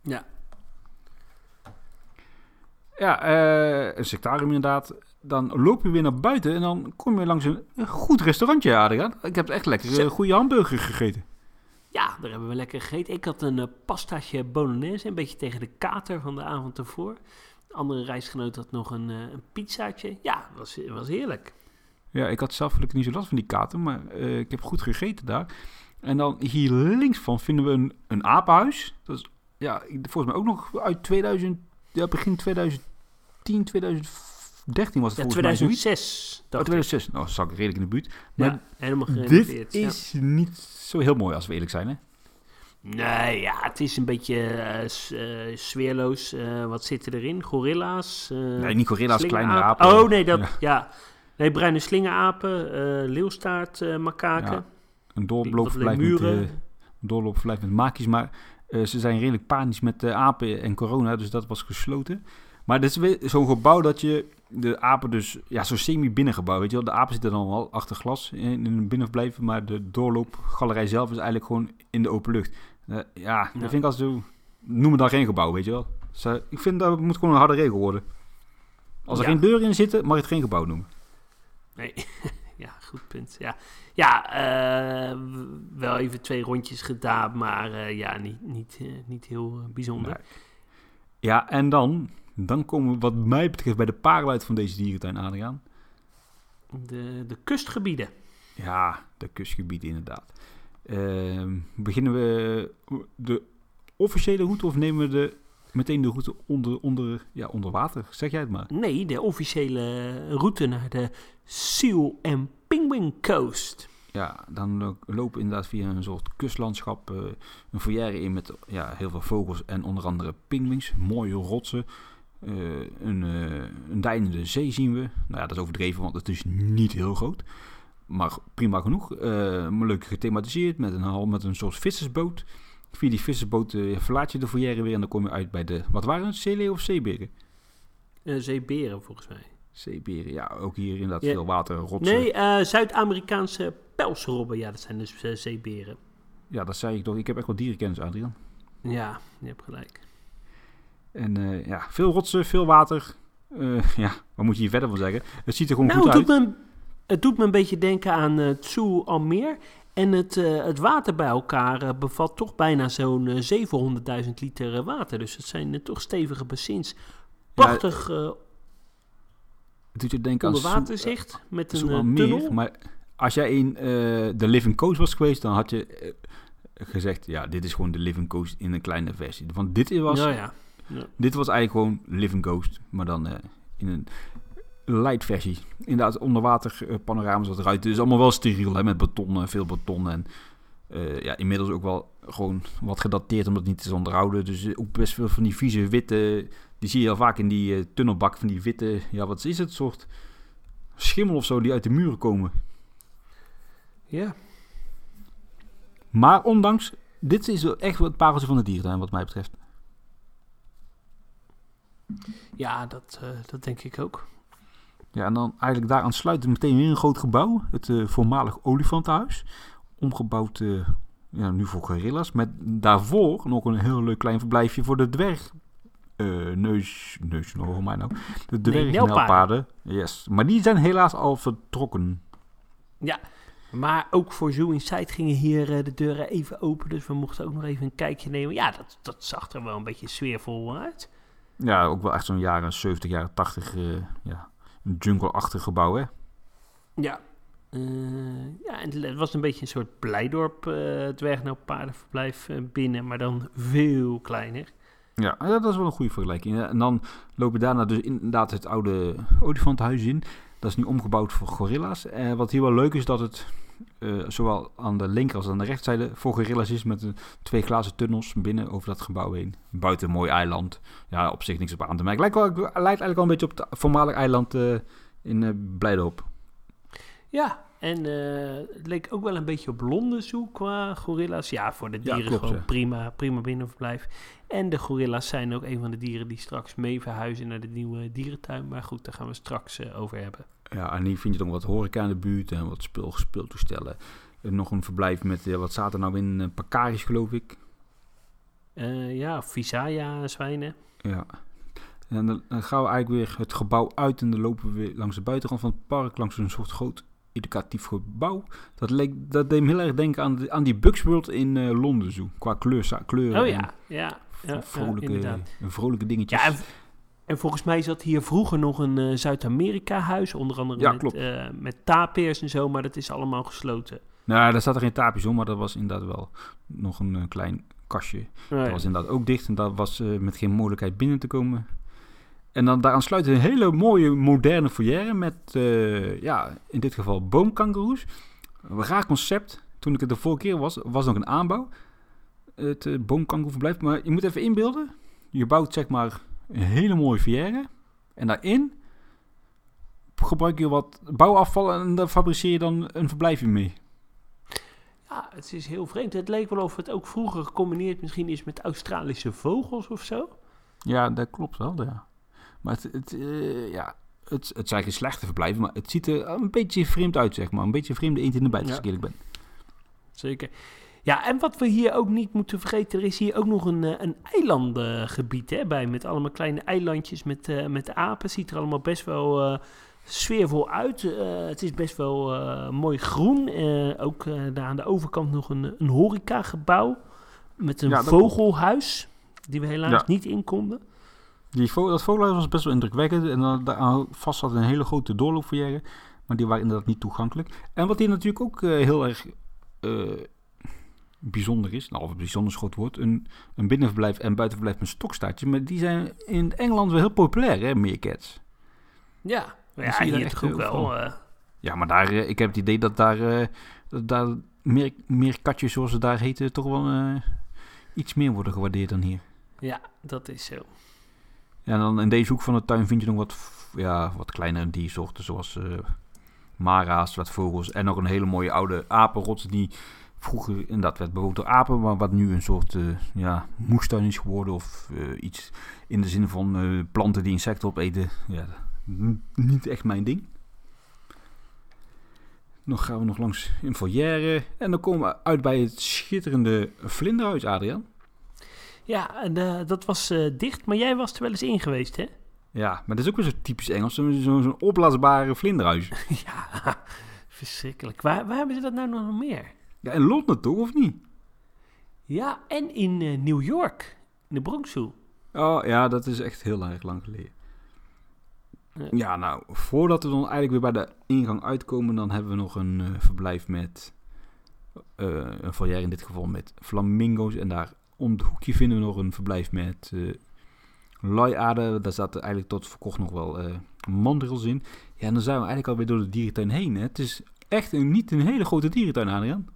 Ja. Ja, een sectarium inderdaad. Dan loop je weer naar buiten en dan kom je langs een, goed restaurantje, Adriaan. Ik heb echt lekker een goede hamburger gegeten. Ja, daar hebben we lekker gegeten. Ik had een uh, pastaatje bolognese, een beetje tegen de kater van de avond ervoor. De andere reisgenoot had nog een, uh, een pizzaatje. Ja, was, was heerlijk. Ja, ik had zelf gelukkig niet zo last van die kater, maar uh, ik heb goed gegeten daar. En dan hier links van vinden we een, een apenhuis. Dat is ja, volgens mij ook nog uit 2000, ja, begin 2010, 2013 was het ja, volgens 2006, mij. 2006. Nou, zag ik redelijk in de buurt. Maar ja, helemaal Dit is ja. niet zo heel mooi als we eerlijk zijn, hè? Nee, ja, het is een beetje uh, uh, sfeerloos. Uh, wat zit er erin? Gorilla's? nee, niet gorilla's, kleine apen. Oh, nee, dat, ja. ja. Nee, bruine slingerapen, leeuwstaart, makaken. Ja, een doorloopverblijf met, doorloopverblijf met maakjes, maar ze zijn redelijk panisch met de apen en corona, dus dat was gesloten. Maar dit is weer zo'n gebouw dat je de apen dus, ja, zo semi-binnengebouw, weet je wel. De apen zitten dan wel achter glas in, een binnenverblijf, maar de doorloopgalerij zelf is eigenlijk gewoon in de open lucht. ja, ja, dat vind ik als zo, noem het dan geen gebouw, weet je wel. Dus, ik vind dat moet gewoon een harde regel worden. Als er ja. geen deur in zitten, mag je het geen gebouw noemen. Nee, ja, goed punt. Ja, ja uh, wel even twee rondjes gedaan, maar uh, ja, niet, niet, niet heel bijzonder. Nee. Ja, en dan, dan komen we wat mij betreft bij de parel van deze dierentuin, Adriaan. De, de kustgebieden. Ja, de kustgebieden inderdaad. Ehm, beginnen we de officiële route of nemen we de meteen de route onder, onder, ja, onder water. Zeg jij het maar. Nee, de officiële route naar de Seal en Penguin Coast. Ja, dan lopen we inderdaad via een soort kustlandschap uh, een foyer in met ja, heel veel vogels en onder andere pinguïns. Mooie rotsen. Uh, een, uh, een deinende zee zien we. Nou ja, dat is overdreven, want het is niet heel groot. Maar prima genoeg. leuk gethematiseerd met een, met een soort vissersboot. Via die vissersboot verlaat je de foyer weer en dan kom je uit bij de... Wat waren het? Zeeleeuw of zeeberen? zeeberen volgens mij. Zeeberen, ja, ook hier inderdaad ja. veel water, rotsen. Nee, uh, Zuid-Amerikaanse pelsrobben, ja, dat zijn dus uh, zeeberen. Ja, dat zei ik toch. Ik heb echt wel dierenkennis, Adrian. Ja, je hebt gelijk. En uh, ja, veel rotsen, veel water. ja, wat moet je hier verder van zeggen? Het ziet er gewoon nou, goed het uit. Doet me, het doet me een beetje denken aan uh, Tsu Almeer. En het, het water bij elkaar bevat toch bijna zo'n 700.000 liter water. Dus het zijn toch stevige bassins. Prachtig ja, doet je denken Onder waterzicht met een uh, tunnel. Maar als jij in de uh, Living Coast was geweest, dan had je uh, gezegd, ja, dit is gewoon de Living Coast in een kleine versie. Want dit was, ja, ja. Ja. dit was eigenlijk gewoon Living Coast, maar dan in een light versie. Inderdaad, onderwater uh, panorama's wat eruit. Het is allemaal wel steriel, hè, met beton, veel beton. En ja, inmiddels ook wel gewoon wat gedateerd omdat het niet is onderhouden. Dus ook best veel van die vieze witte... Die zie je al vaak in die tunnelbak van die witte... Ja, wat is het? soort schimmel of zo die uit de muren komen. Ja. Maar ondanks... Dit is echt het pareltje van de dierentuin wat mij betreft. Ja, dat, uh, dat denk ik ook. Ja, en dan eigenlijk daaraan sluit meteen weer een groot gebouw. Het uh, voormalig olifantenhuis. Omgebouwd uh, ja, nu voor gorillas. Met daarvoor nog een heel leuk klein verblijfje voor de dwerg... neus, neus, nou, mij nou. De dwergnelpaarden. Nee, yes. Maar die zijn helaas al vertrokken. Ja, maar ook voor Zoo Inside gingen hier de deuren even open. Dus we mochten ook nog even een kijkje nemen. Ja, dat, dat zag er wel een beetje sfeervol uit. Ja, ook wel echt zo'n jaren 70, jaren 80, uh, ja, een jungle-achtig gebouw, hè? Ja. Uh, ja, en het was een beetje een soort Blijdorp uh, dwergnauwpaardenverblijf binnen, maar dan veel kleiner. Ja, dat is wel een goede vergelijking. En dan lopen daarna dus inderdaad het oude olifantenhuis in. Dat is nu omgebouwd voor gorilla's. En wat hier wel leuk is, dat het uh, zowel aan de linker als aan de rechterzijde voor gorillas is met twee glazen tunnels binnen over dat gebouw heen. Buiten een mooi eiland. Ja, op zich niks op aan te merken. Lijkt, wel, lijkt eigenlijk wel een beetje op het voormalig eiland uh, in uh, Blijdorp. Ja, en het leek ook wel een beetje op Londen zo qua gorilla's. Ja, voor de dieren ja, klopt, gewoon prima, prima binnenverblijf. En de gorilla's zijn ook een van de dieren die straks mee verhuizen naar de nieuwe dierentuin. Maar goed, daar gaan we straks over hebben. Ja, en hier vind je dan wat horeca in de buurt en wat speel, speeltoestellen. En nog een verblijf met, uh, wat staat er nou in, uh, Pakaris geloof ik. Uh, ja, Visaya zwijnen. Ja. En dan, dan, gaan we eigenlijk weer het gebouw uit en dan lopen we weer langs de buitenkant van het park, langs een soort groot educatief gebouw. Dat, leek, dat deed me heel erg denken aan, de, aan die Bugs World in Londen zo, qua kleur, kleuren. Oh ja, ja. ja vrolijke, ja, vrolijke dingetjes. Ja, en volgens mij zat hier vroeger nog een uh, Zuid-Amerika-huis, onder andere ja, met, uh, met tapirs en zo, maar dat is allemaal gesloten. Nou, daar staat er geen tapirs om, maar dat was inderdaad wel nog een, eh, klein kastje. Dat was inderdaad ook dicht en dat was met geen mogelijkheid binnen te komen. En dan daaraan sluit een hele mooie moderne foyer met, ja, in dit geval boomkangeroes. Een raar concept. Toen ik het de vorige keer was, was nog een aanbouw. Het uh, boomkangeroeverblijf. Maar je moet even inbeelden. Je bouwt zeg maar een hele mooie verrière. En daarin gebruik je wat bouwafval en daar fabriceer je dan een verblijfje mee. Ja, het is heel vreemd. Het leek wel of het ook vroeger gecombineerd misschien is met Australische vogels of zo. Ja, dat klopt wel, ja. Maar het, het uh, ja, het, het zijn geen slechte verblijven, maar het ziet er een beetje vreemd uit, zeg maar. Een beetje vreemde eend in de bijt, als ik eerlijk ben. Zeker. Ja, en wat we hier ook niet moeten vergeten, er is hier ook nog een, eh, een eilandengebied hè, bij. Met allemaal kleine eilandjes met, uh, met apen. Ziet er allemaal best wel uh, sfeervol uit. het is best wel mooi groen. ook daar aan de overkant nog een, een horecagebouw. Met een vogelhuis, die we helaas niet in konden. Die dat vogelhuis was best wel indrukwekkend. En dan, daar vast zat een hele grote doorloopverjaren. Maar die waren inderdaad niet toegankelijk. En wat hier natuurlijk ook heel erg bijzonder is, nou of het bijzonder groot woord, een, een binnenverblijf en buitenverblijf met stokstaartje. Maar die zijn in Engeland wel heel populair, hè, meercats. Ja, ja hier echt ook wel. Uh... Ja, maar daar, uh, ik heb het idee dat daar, uh, dat daar meer, meer katjes, zoals ze daar heten, toch wel iets meer worden gewaardeerd dan hier. Ja, dat is zo. Ja, en dan in deze hoek van de tuin vind je nog wat, ja, wat kleinere diersoorten, zoals mara's, wat vogels en nog een hele mooie oude apenrots die vroeger inderdaad werd bewoond door apen, maar wat nu een soort uh, ja, moestuin is geworden of uh, iets in de zin van uh, planten die insecten opeten. Ja, niet echt mijn ding. Nog gaan we nog langs in foyer en dan komen we uit bij het schitterende vlinderhuis, Adriaan. Ja, en, dat was dicht, maar jij was er wel eens in geweest, hè? Ja, maar dat is ook weer zo typisch Engels, zo'n zo opblaasbare vlinderhuis. ja, verschrikkelijk. Waar, waar hebben ze dat nou nog meer? Ja, in Londen toch, of niet? Ja, en in uh, New York, in de Bronx Zoo. Oh ja, dat is echt heel erg lang geleden. Ja. nou, voordat we dan eigenlijk weer bij de ingang uitkomen, dan hebben we nog een uh, verblijf met, uh, een foyer in dit geval met flamingo's. En daar om het hoekje vinden we nog een verblijf met uh, luiaarden. Daar zaten eigenlijk tot verkocht nog wel mandrils in. Ja, en dan zijn we eigenlijk alweer door de dierentuin heen. Hè. Het is echt een, niet een hele grote dierentuin, Adriaan.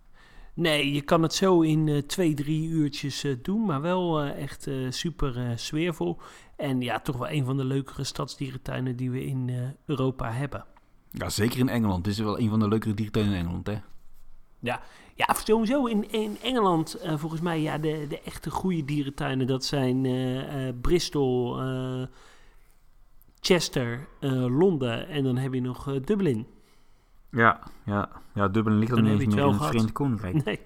Nee, je kan het zo in uh, twee, drie uurtjes uh, doen, maar wel uh, echt super sfeervol. En ja, toch wel een van de leukere stadsdierentuinen die we in Europa hebben. Ja, zeker in Engeland. Dit is wel een van de leukere dierentuinen in Engeland, hè? Ja, ja sowieso in, in Engeland volgens mij ja, de, de echte goede dierentuinen. Dat zijn Bristol, Chester, Londen en dan heb je nog Dublin. Ja, ja, ja Dublin ligt dan niet eens meer in het Verenigd Koninkrijk. Nee.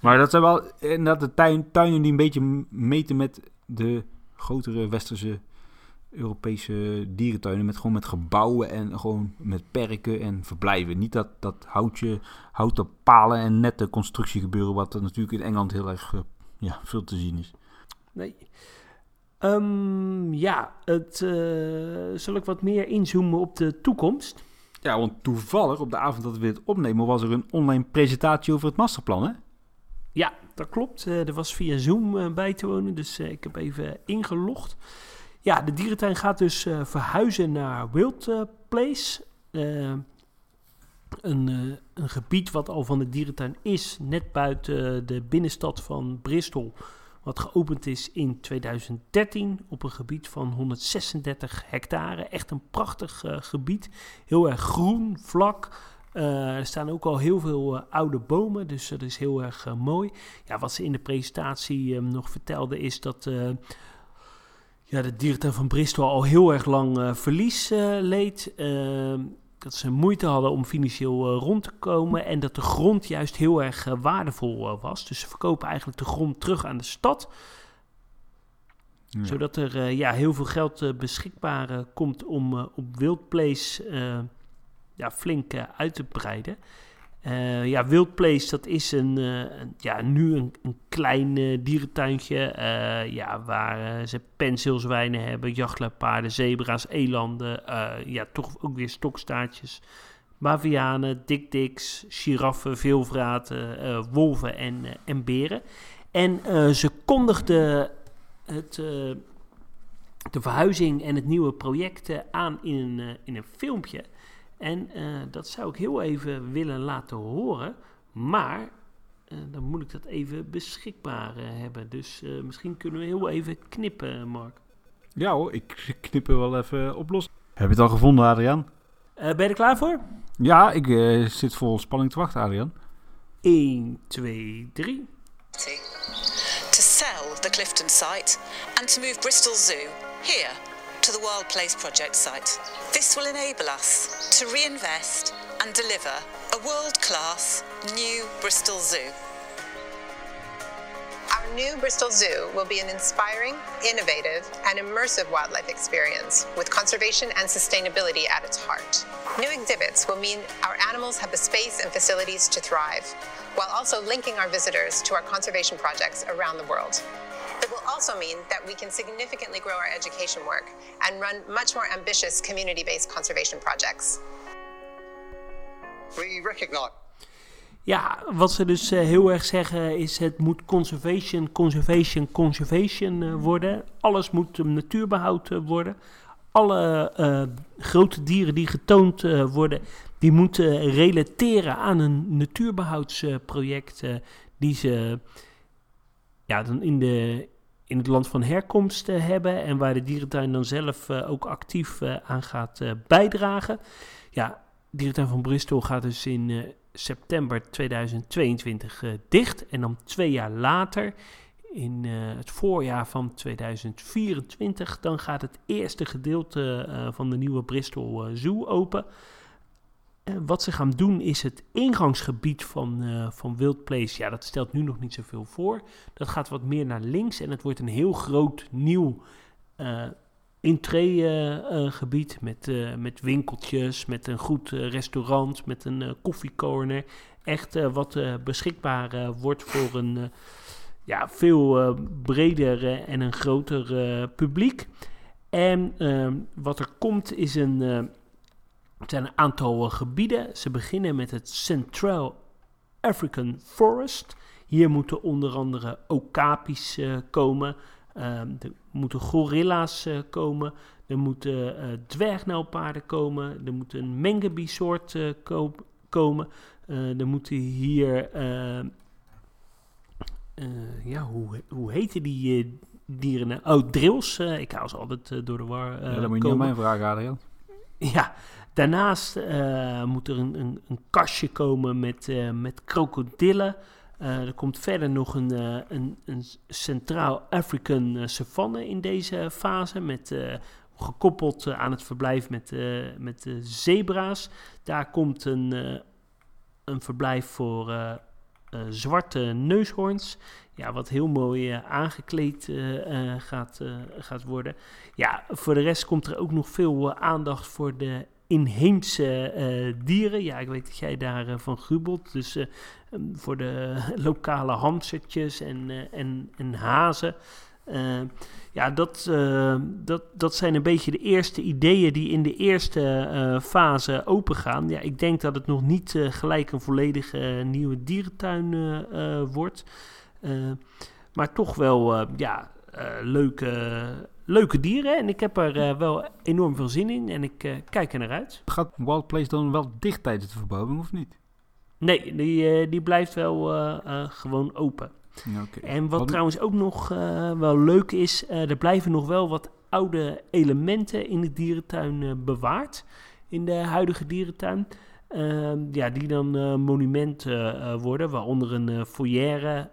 Maar dat zijn wel inderdaad de tuin, tuinen die een beetje meten met de grotere westerse Europese dierentuinen. Met gewoon met gebouwen en gewoon met perken en verblijven. Niet dat, dat houtje, houten palen en nette constructie gebeuren. Wat er natuurlijk in Engeland heel erg uh, ja, veel te zien is. Nee. Um, ja, het, uh, zal ik wat meer inzoomen op de toekomst? Ja, want toevallig op de avond dat we dit opnemen was er een online presentatie over het masterplan, hè? Ja, dat klopt. Uh, er was via Zoom uh, bij te wonen, dus uh, ik heb even ingelogd. Ja, de dierentuin gaat dus verhuizen naar Wild Place. Een, een, gebied wat al van de dierentuin is, net buiten de binnenstad van Bristol wat geopend is in 2013 op een gebied van 136 hectare. Echt een prachtig uh, gebied. Heel erg groen, vlak. Uh, er staan ook al heel veel uh, oude bomen, dus dat is heel erg mooi. Ja, wat ze in de presentatie nog vertelde is dat ja, de dierentuin van Bristol al heel erg lang verlies leed dat ze moeite hadden om financieel uh, rond te komen en dat de grond juist heel erg uh, waardevol uh, was. Dus ze verkopen eigenlijk de grond terug aan de stad. Ja. Zodat er ja, heel veel geld beschikbaar komt om op Wildplace ja, flink uit te breiden. Uh, ja, Wild Place, dat is een, uh, een ja, nu een, een klein uh, dierentuintje. ja, waar ze penseelzwijnen hebben, jachtluipaarden, zebra's, elanden. ja, toch ook weer stokstaartjes. Bavianen, dikdiks, giraffen, veelvraten, wolven en, en beren. En ze kondigden het, de verhuizing en het nieuwe project aan in in een filmpje. En uh, dat zou ik heel even willen laten horen. Maar uh, dan moet ik dat even beschikbaar uh, hebben. Dus misschien kunnen we heel even knippen, Mark. Ja hoor, ik knip er wel even op los. Heb je het al gevonden, Adriaan? ben je er klaar voor? Ja, ik zit vol spanning te wachten, Adriaan. 1, 2, 3. To sell the Clifton site and to move Bristol Zoo here to the Wild Place Project site. This will enable us to reinvest and deliver a world-class new Bristol Zoo. Our new Bristol Zoo will be an inspiring, innovative, and immersive wildlife experience with conservation and sustainability at its heart. New exhibits will mean our animals have the space and facilities to thrive, while also linking our visitors to our conservation projects around the world. It will also mean that we can significantly grow our education work and run much more ambitious community-based conservation projects. We recognize Ja, wat ze dus uh, heel erg zeggen is het moet conservation, conservation, conservation uh, worden. Alles moet natuurbehoud uh, worden. Alle grote dieren die getoond worden, die moeten relateren aan een natuurbehoudsproject die ze ja, dan in, de, in het land van herkomst uh, hebben en waar de dierentuin dan zelf uh, ook actief uh, aan gaat bijdragen. Ja, dierentuin van Bristol gaat dus in september 2022 dicht en dan twee jaar later, in het voorjaar van 2024, dan gaat het eerste gedeelte van de nieuwe Bristol Zoo open. Uh, wat ze gaan doen is het ingangsgebied van, uh, van Wild Place. Ja, dat stelt nu nog niet zoveel voor. Dat gaat wat meer naar links en het wordt een heel groot nieuw uh, entreegebied met, met winkeltjes, met een goed restaurant, met een koffiecorner. Echt wat beschikbaar wordt voor een ja, veel breder en een groter publiek. En wat er komt is een het zijn een aantal gebieden. Ze beginnen met het Central African Forest. Hier moeten onder andere okapis uh, komen. er moeten gorilla's komen. Er moeten dwergnelpaarden komen. Er moet een mengebi-soort komen. er moeten hier... ja, hoe, hoe heten die dieren? Oh, drills. ik hou ze altijd door de war Ja, dat moet je niet aan mij vragen, Adrian. Ja, daarnaast moet er een, een, een, kastje komen met, met krokodillen. er komt verder nog een, een, Centraal African savanne in deze fase. Met, gekoppeld aan het verblijf met, met zebra's. Daar komt een, een verblijf voor zwarte neushoorns. Ja, wat heel mooi aangekleed gaat, gaat worden. Ja, voor de rest komt er ook nog veel aandacht voor de inheemse dieren. Ja, ik weet dat jij daarvan van grubelt. Dus voor de lokale hamstertjes en, en, en hazen. ja, dat, dat, dat zijn een beetje de eerste ideeën die in de eerste fase opengaan. Ja, ik denk dat het nog niet gelijk een volledige nieuwe dierentuin wordt. maar toch wel ja, leuke, leuke dieren. En ik heb er wel enorm veel zin in. En ik kijk er naar uit. Gaat Wild Place dan wel dicht tijdens de verbouwing of niet? Nee, die, die blijft wel gewoon open. En wat, trouwens ook nog wel leuk is, er blijven nog wel wat oude elementen in de dierentuin bewaard. In de huidige dierentuin. Ehm, ja, die dan monument worden, waaronder een foyer,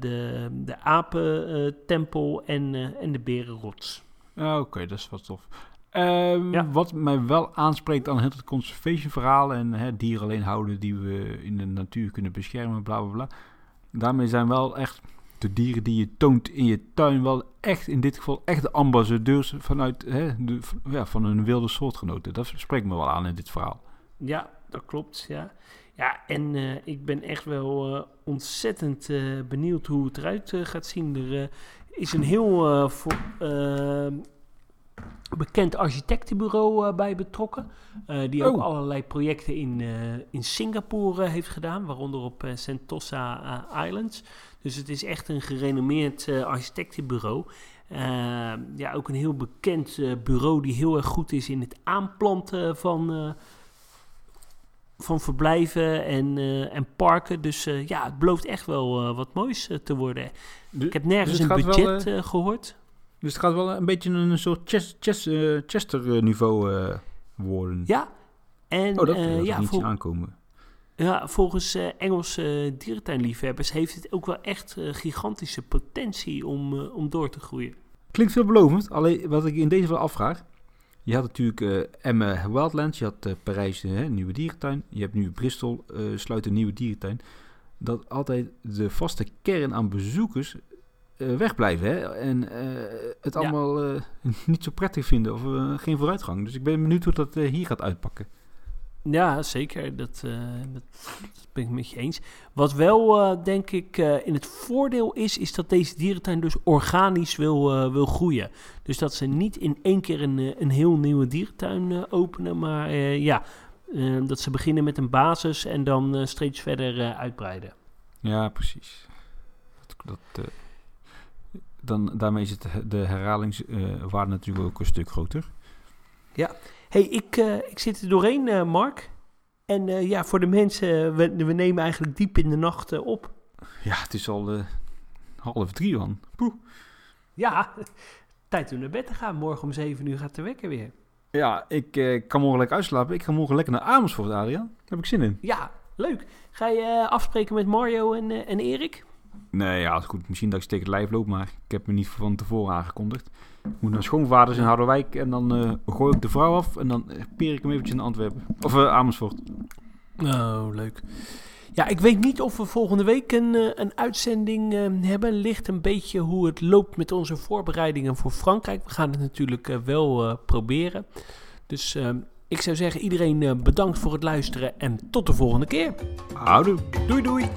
de, de apentempel en, en de berenrots. Ja, Oké, dat is wat tof. Um, Wat mij wel aanspreekt aan het conservation verhaal en hè, dieren alleen houden die we in de natuur kunnen beschermen, bla bla bla. Daarmee zijn wel echt de dieren die je toont in je tuin wel echt, in dit geval, echt de ambassadeurs vanuit hè, de, ja, van een wilde soortgenoten. Dat spreekt me wel aan in dit verhaal. Ja, dat klopt, ja. Ja, en uh, ik ben echt wel uh, ontzettend uh, benieuwd hoe het eruit gaat zien. Er is een heel voor, bekend architectenbureau bij betrokken. die ook oh. allerlei projecten in, in Singapore heeft gedaan, waaronder op Sentosa Islands. Dus het is echt een gerenommeerd architectenbureau. ja, ook een heel bekend bureau die heel erg goed is in het aanplanten van van verblijven en, uh, en parken. Dus uh, ja, het belooft echt wel uh, wat moois te worden. ik heb nergens dus een budget wel, gehoord. Dus het gaat wel een beetje een soort Chester, Chester, Chester niveau worden. Ja. En, oh, dat ja, niet aankomen. Ja, volgens Engelse dierentuinliefhebbers heeft het ook wel echt gigantische potentie om, om door te groeien. Klinkt veelbelovend. Alleen wat ik in deze wel afvraag. Je had natuurlijk uh, Emmen Wildlands, je had uh, Parijs, uh, nieuwe dierentuin. Je hebt nu Bristol, sluit een nieuwe dierentuin. Dat altijd de vaste kern aan bezoekers wegblijven. Hè? En het allemaal niet zo prettig vinden of geen vooruitgang. Dus ik ben benieuwd hoe dat hier gaat uitpakken. Ja, zeker. Dat, uh, dat, ben ik met je eens. Wat wel, uh, denk ik, uh, in het voordeel is, is dat deze dierentuin dus organisch wil, wil groeien. Dus dat ze niet in één keer een, een heel nieuwe dierentuin openen, maar ja, dat ze beginnen met een basis en dan steeds verder uitbreiden. Ja, precies. Dat, dat dan, daarmee is het, de herhalingswaarde natuurlijk ook een stuk groter. Ja, hey, ik, uh, ik zit er doorheen, uh, Mark. En uh, ja, voor de mensen, we, we, nemen eigenlijk diep in de nacht op. Ja, het is al half drie, man. Poeh. Ja, tijd om naar bed te gaan. Morgen om zeven uur gaat de wekker weer. Ja, ik kan morgen lekker uitslapen. Ik ga morgen lekker naar Amersfoort, Adriaan. Daar heb ik zin in. Ja, leuk. Ga je afspreken met Mario en, en Erik? Nee, ja, goed. Misschien dat ik tegen het lijf loop, maar ik heb me niet van tevoren aangekondigd. Ik moet naar schoonvaders in Harderwijk en dan uh, gooi ik de vrouw af en dan peer ik hem eventjes in Antwerpen. Of uh, Amersfoort. Oh, leuk. Ja, ik weet niet of we volgende week een, uh, een uitzending hebben. Ligt een beetje hoe het loopt met onze voorbereidingen voor Frankrijk. We gaan het natuurlijk wel proberen. Dus ik zou zeggen, iedereen bedankt voor het luisteren en tot de volgende keer. Houdoe. Doei doei.